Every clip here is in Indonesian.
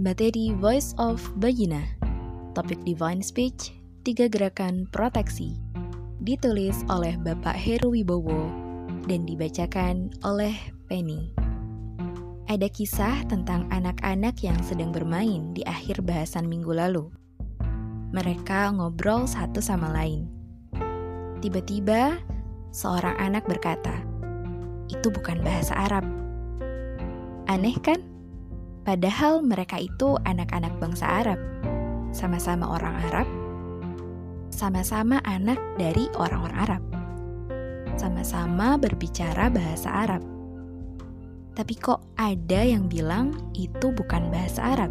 Materi Voice of Bayina Topik Divine Speech Tiga Gerakan Proteksi. Ditulis oleh Bapak Heru Wibowo Dan dibacakan oleh Penny. Ada kisah tentang anak-anak yang sedang bermain di akhir bahasan minggu lalu. Mereka ngobrol satu sama lain. Tiba-tiba, seorang anak berkata, "Itu bukan bahasa Arab." Aneh kan? Padahal mereka itu anak-anak bangsa Arab, sama-sama orang Arab, sama-sama anak dari orang-orang Arab, sama-sama berbicara bahasa Arab. Tapi kok ada yang bilang itu bukan bahasa Arab?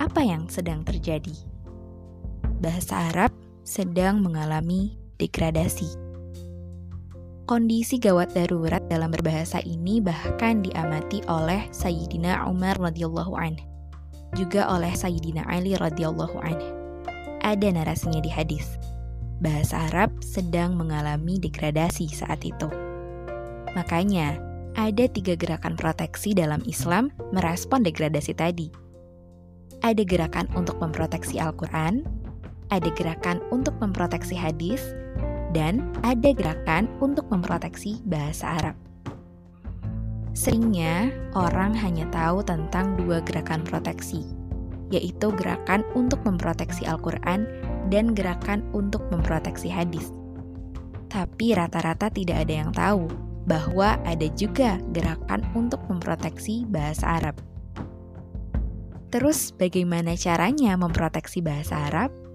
Apa yang sedang terjadi? Bahasa Arab sedang mengalami degradasi. Kondisi gawat darurat dalam berbahasa ini bahkan diamati oleh Sayyidina Umar radhiyallahu anh, juga oleh Sayyidina Ali radhiyallahu anh. Ada narasinya di hadis. Bahasa Arab sedang mengalami degradasi saat itu. Makanya, ada tiga gerakan proteksi dalam Islam merespon degradasi tadi. Ada gerakan untuk memproteksi Al-Quran, ada gerakan untuk memproteksi hadis, dan ada gerakan untuk memproteksi bahasa Arab. Seringnya, orang hanya tahu tentang dua gerakan proteksi, yaitu gerakan untuk memproteksi Al-Quran dan gerakan untuk memproteksi hadis. Tapi rata-rata tidak ada yang tahu bahwa ada juga gerakan untuk memproteksi bahasa Arab. Terus, bagaimana caranya memproteksi bahasa Arab?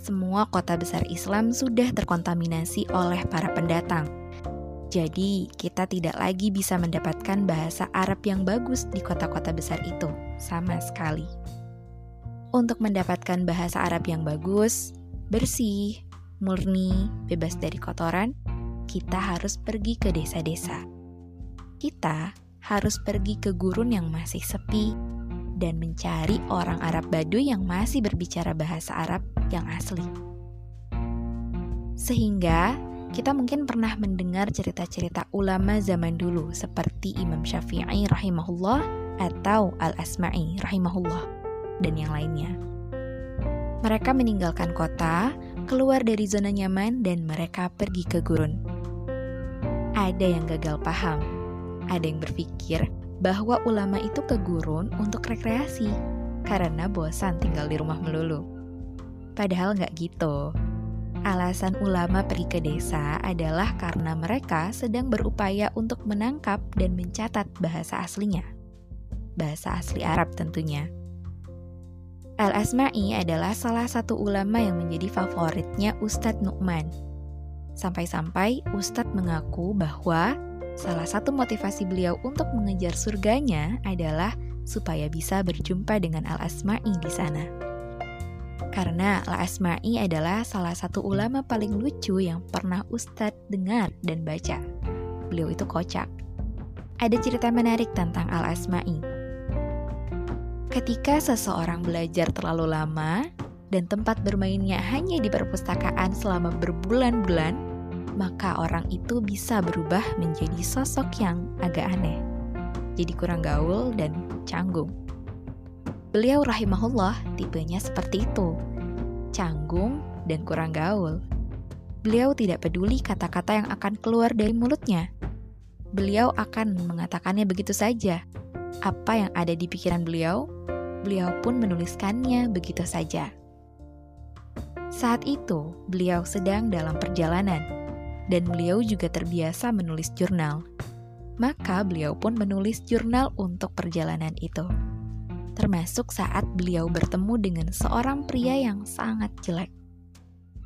Semua kota besar Islam sudah terkontaminasi oleh para pendatang. Jadi, kita tidak lagi bisa mendapatkan bahasa Arab yang bagus di kota-kota besar itu, sama sekali. Untuk mendapatkan bahasa Arab yang bagus, bersih, murni, bebas dari kotoran, kita harus pergi ke desa-desa. Kita harus pergi ke gurun yang masih sepi dan mencari orang Arab Baduy yang masih berbicara bahasa Arab yang asli. Sehingga kita mungkin pernah mendengar cerita-cerita ulama zaman dulu seperti Imam Syafi'i rahimahullah atau Al-Asma'i rahimahullah dan yang lainnya. Mereka meninggalkan kota, keluar dari zona nyaman dan mereka pergi ke gurun. Ada yang gagal paham, ada yang berpikir bahwa ulama itu ke gurun untuk rekreasi karena bosan tinggal di rumah melulu. Padahal nggak gitu. Alasan ulama pergi ke desa adalah karena mereka sedang berupaya untuk menangkap dan mencatat bahasa aslinya. Bahasa asli Arab tentunya. Al-Asma'i adalah salah satu ulama yang menjadi favoritnya Ustadz Nu'man. Sampai-sampai Ustadz mengaku bahwa Salah satu motivasi beliau untuk mengejar surganya adalah supaya bisa berjumpa dengan Al-Asma'i di sana. Karena Al-Asma'i adalah salah satu ulama paling lucu yang pernah Ustadz dengar dan baca. Beliau itu kocak. Ada cerita menarik tentang Al-Asma'i. Ketika seseorang belajar terlalu lama dan tempat bermainnya hanya di perpustakaan selama berbulan-bulan, maka orang itu bisa berubah menjadi sosok yang agak aneh, jadi kurang gaul dan canggung. Beliau rahimahullah tipenya seperti itu, canggung dan kurang gaul. Beliau tidak peduli kata-kata yang akan keluar dari mulutnya. Beliau akan mengatakannya begitu saja. Apa yang ada di pikiran beliau, beliau pun menuliskannya begitu saja. Saat itu, beliau sedang dalam perjalanan dan beliau juga terbiasa menulis jurnal. Maka beliau pun menulis jurnal untuk perjalanan itu. Termasuk saat beliau bertemu dengan seorang pria yang sangat jelek.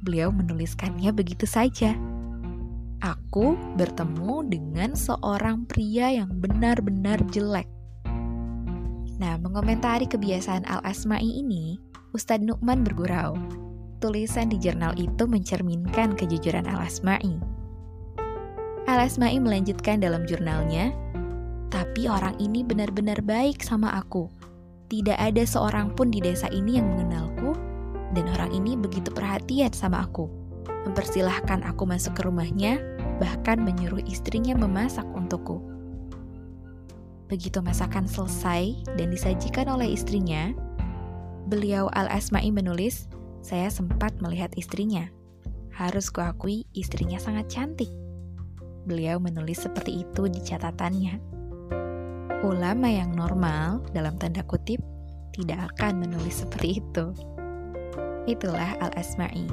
Beliau menuliskannya begitu saja. Aku bertemu dengan seorang pria yang benar-benar jelek. Nah, mengomentari kebiasaan Al-Asma'i ini, Ustadz Nukman bergurau. Tulisan di jurnal itu mencerminkan kejujuran Al-Asma'i Al-Asma'i melanjutkan dalam jurnalnya, tapi orang ini benar-benar baik sama aku. Tidak ada seorang pun di desa ini yang mengenalku, dan orang ini begitu perhatian sama aku. Mempersilahkan aku masuk ke rumahnya, bahkan menyuruh istrinya memasak untukku. Begitu masakan selesai dan disajikan oleh istrinya, beliau Al-Asma'i menulis, saya sempat melihat istrinya. Harus kuakui istrinya sangat cantik. Beliau menulis seperti itu di catatannya. Ulama yang normal, dalam tanda kutip, tidak akan menulis seperti itu. Itulah Al-Asma'i.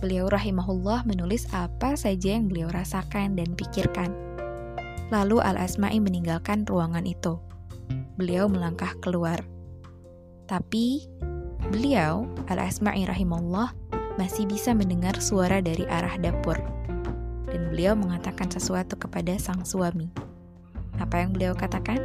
Beliau rahimahullah menulis apa saja yang beliau rasakan dan pikirkan. Lalu Al-Asma'i meninggalkan ruangan itu. Beliau melangkah keluar. Tapi, beliau, Al-Asma'i rahimahullah, masih bisa mendengar suara dari arah dapur. Beliau mengatakan sesuatu kepada sang suami. Apa yang beliau katakan?